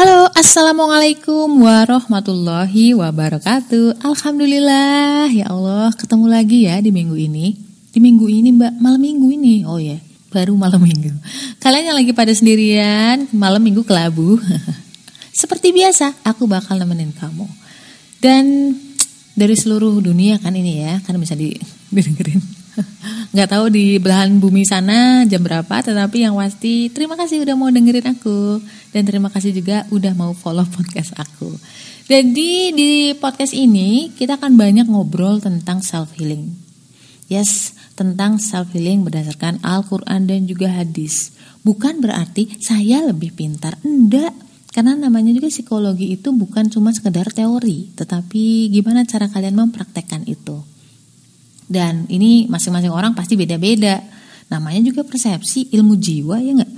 Halo, assalamualaikum warahmatullahi wabarakatuh. Alhamdulillah, ya Allah, ketemu lagi ya di minggu ini. Di minggu ini, Mbak, malam minggu ini. Oh ya, baru malam minggu. Kalian yang lagi pada sendirian, malam minggu kelabu. Seperti biasa, aku bakal nemenin kamu. Dan dari seluruh dunia kan ini ya, kan bisa didengerin nggak tahu di belahan bumi sana jam berapa tetapi yang pasti terima kasih udah mau dengerin aku. Dan terima kasih juga udah mau follow podcast aku. Jadi di podcast ini kita akan banyak ngobrol tentang self healing yes tentang self healing berdasarkan Al-Quran dan juga hadis. Bukan berarti saya lebih pintar enggak. Karena namanya juga psikologi itu bukan cuma sekedar teori, tetapi gimana cara kalian mempraktekkan itu. Dan ini masing-masing orang pasti beda-beda. Namanya juga persepsi ilmu jiwa ya enggak?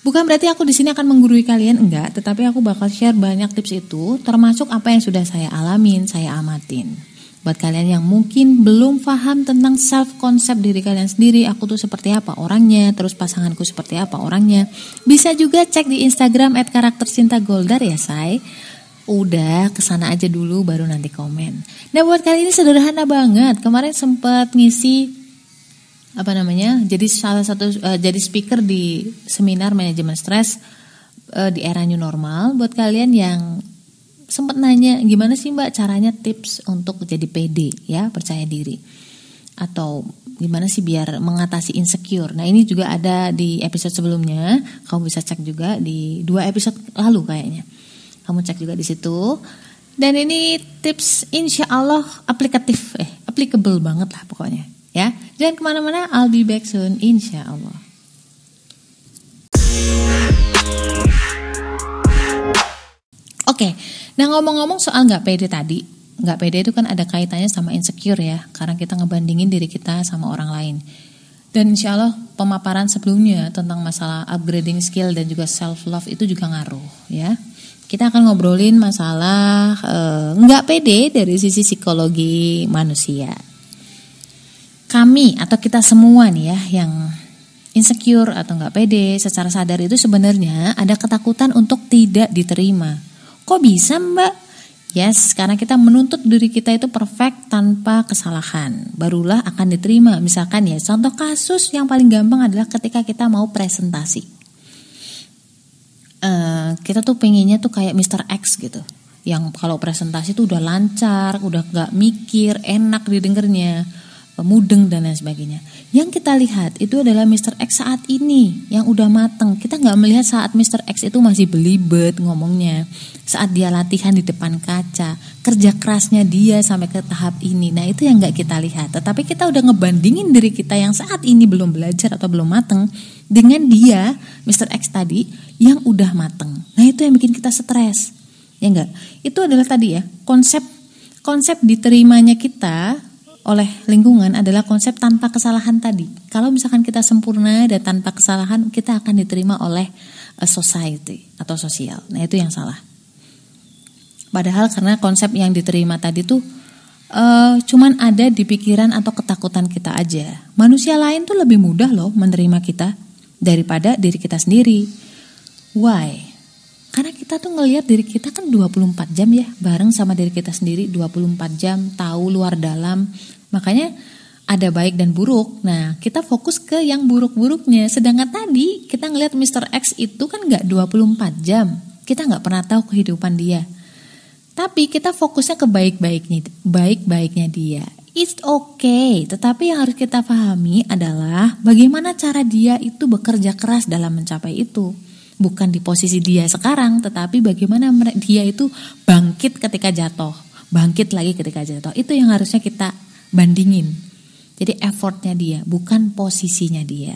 Bukan berarti aku di sini akan menggurui kalian enggak, tetapi aku bakal share banyak tips itu termasuk apa yang sudah saya alamin, saya amatin. Buat kalian yang mungkin belum paham tentang self konsep diri kalian sendiri, aku tuh seperti apa orangnya, terus pasanganku seperti apa orangnya, bisa juga cek di Instagram @karaktercintagoldar ya, say. Udah ke sana aja dulu baru nanti komen. Nah buat kali ini sederhana banget. Kemarin sempat ngisi apa namanya? Jadi salah satu uh, jadi speaker di seminar manajemen stres uh, di era new normal. Buat kalian yang sempat nanya gimana sih mbak caranya tips untuk jadi pede ya percaya diri atau gimana sih biar mengatasi insecure. Nah ini juga ada di episode sebelumnya. Kamu bisa cek juga di dua episode lalu kayaknya. Kamu cek juga di situ. Dan ini tips insya Allah aplikatif, eh applicable banget lah pokoknya. Ya, jangan ke mana-mana. I'll be back soon, insya Allah. Oke, nah ngomong-ngomong soal nggak pede tadi, nggak pede itu kan ada kaitannya sama insecure ya, karena kita ngebandingin diri kita sama orang lain. Dan insya Allah pemaparan sebelumnya tentang masalah upgrading skill dan juga self love itu juga ngaruh ya kita akan ngobrolin masalah uh, nggak pede dari sisi psikologi manusia. Kami atau kita semua nih ya yang insecure atau nggak pede secara sadar itu sebenarnya ada ketakutan untuk tidak diterima. Kok bisa mbak? Yes, karena kita menuntut diri kita itu perfect tanpa kesalahan. Barulah akan diterima. Misalkan ya, contoh kasus yang paling gampang adalah ketika kita mau presentasi uh, kita tuh pengennya tuh kayak Mr. X gitu yang kalau presentasi tuh udah lancar, udah gak mikir, enak didengarnya, mudeng dan lain sebagainya. Yang kita lihat itu adalah Mr. X saat ini yang udah mateng. Kita nggak melihat saat Mr. X itu masih belibet ngomongnya, saat dia latihan di depan kaca, kerja kerasnya dia sampai ke tahap ini. Nah itu yang nggak kita lihat. Tetapi kita udah ngebandingin diri kita yang saat ini belum belajar atau belum mateng dengan dia Mr. X tadi yang udah mateng. Nah itu yang bikin kita stres. Ya enggak? Itu adalah tadi ya konsep konsep diterimanya kita oleh lingkungan adalah konsep tanpa kesalahan tadi. Kalau misalkan kita sempurna dan tanpa kesalahan, kita akan diterima oleh a society atau sosial. Nah, itu yang salah. Padahal karena konsep yang diterima tadi tuh uh, cuman ada di pikiran atau ketakutan kita aja. Manusia lain tuh lebih mudah loh menerima kita daripada diri kita sendiri. Why? Karena kita tuh ngelihat diri kita kan 24 jam ya bareng sama diri kita sendiri 24 jam tahu luar dalam. Makanya ada baik dan buruk. Nah, kita fokus ke yang buruk-buruknya. Sedangkan tadi kita ngelihat Mr. X itu kan nggak 24 jam. Kita nggak pernah tahu kehidupan dia. Tapi kita fokusnya ke baik-baiknya, baik-baiknya dia. It's okay, tetapi yang harus kita pahami adalah bagaimana cara dia itu bekerja keras dalam mencapai itu. Bukan di posisi dia sekarang, tetapi bagaimana dia itu bangkit ketika jatuh, bangkit lagi ketika jatuh. Itu yang harusnya kita bandingin. Jadi effortnya dia, bukan posisinya dia.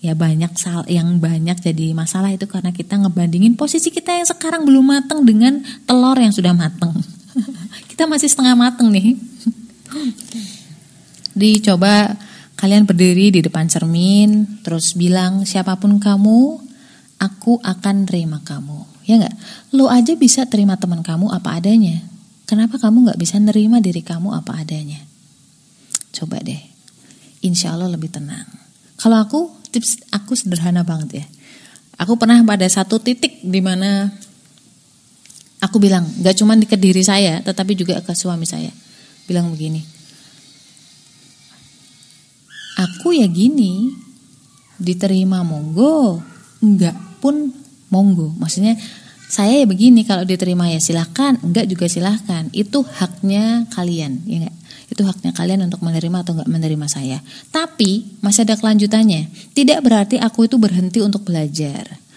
Ya banyak sal yang banyak jadi masalah itu karena kita ngebandingin posisi kita yang sekarang belum mateng dengan telur yang sudah mateng. kita masih setengah mateng nih. Dicoba kalian berdiri di depan cermin, terus bilang siapa pun kamu, aku akan terima kamu. Ya nggak? Lo aja bisa terima teman kamu apa adanya. Kenapa kamu nggak bisa nerima diri kamu apa adanya? Coba deh. Insya Allah lebih tenang. Kalau aku tips aku sederhana banget ya. Aku pernah pada satu titik di mana Aku bilang, gak cuma ke diri saya, tetapi juga ke suami saya. Bilang begini, aku ya gini, diterima monggo, enggak pun monggo. Maksudnya saya ya begini, kalau diterima ya silahkan, enggak juga silahkan. Itu haknya kalian, ya enggak? Itu haknya kalian untuk menerima atau enggak menerima saya. Tapi masih ada kelanjutannya. Tidak berarti aku itu berhenti untuk belajar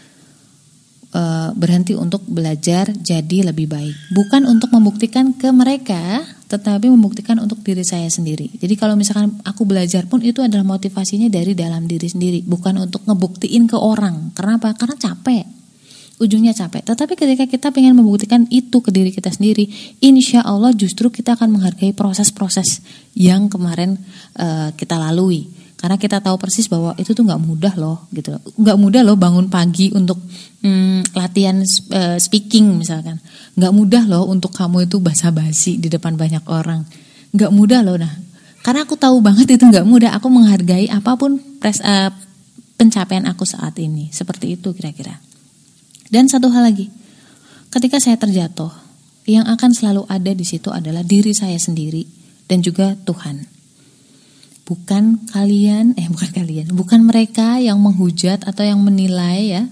uh, berhenti untuk belajar jadi lebih baik. Bukan untuk membuktikan ke mereka, tetapi membuktikan untuk diri saya sendiri. Jadi kalau misalkan aku belajar pun itu adalah motivasinya dari dalam diri sendiri, bukan untuk ngebuktiin ke orang. Kenapa? Karena capek. Ujungnya capek. Tetapi ketika kita ingin membuktikan itu ke diri kita sendiri, insya Allah justru kita akan menghargai proses-proses yang kemarin uh, kita lalui. Karena kita tahu persis bahwa itu tuh nggak mudah loh gitu nggak mudah loh bangun pagi untuk hmm, latihan uh, speaking misalkan. Nggak mudah loh untuk kamu itu basa-basi di depan banyak orang. Nggak mudah loh nah. Karena aku tahu banget itu nggak mudah. Aku menghargai apa pun pres, uh, pencapaian aku saat ini. Seperti itu kira-kira dan satu hal lagi ketika saya terjatuh yang akan selalu ada di situ adalah diri saya sendiri dan juga Tuhan. Bukan kalian eh bukan kalian bukan mereka yang menghujat atau yang menilai ya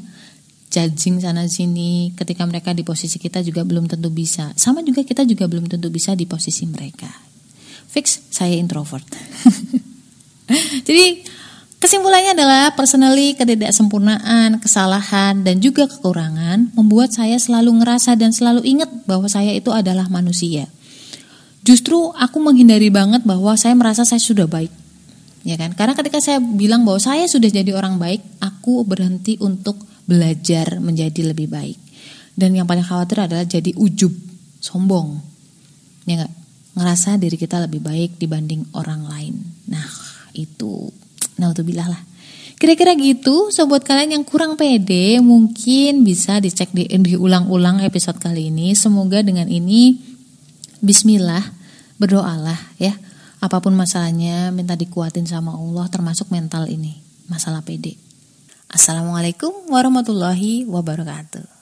judging sana sini ketika mereka di posisi kita juga belum tentu bisa. Sama juga kita juga belum tentu bisa di posisi mereka. Fix saya introvert. Jadi kesimpulannya adalah personally ketidaksempurnaan kesalahan dan juga kekurangan membuat saya selalu ngerasa dan selalu ingat bahwa saya itu adalah manusia Justru aku menghindari banget bahwa saya merasa saya sudah baik ya kan? Karena ketika saya bilang bahwa saya sudah jadi orang baik, aku berhenti untuk belajar menjadi lebih baik. Dan yang paling khawatir adalah jadi ujub, sombong. Ya? Ngerasa diri kita lebih baik dibanding orang lain. Nah, itu naudzubillah lah. Kira-kira gitu, so buat kalian yang kurang pede mungkin bisa dicek di diulang-ulang episode kali ini. Semoga dengan ini bismillah berdoalah ya Apa pun masalahnya, minta dikuatin sama Allah termasuk mental ini, masalah PD. Assalamualaikum warahmatullahi wabarakatuh.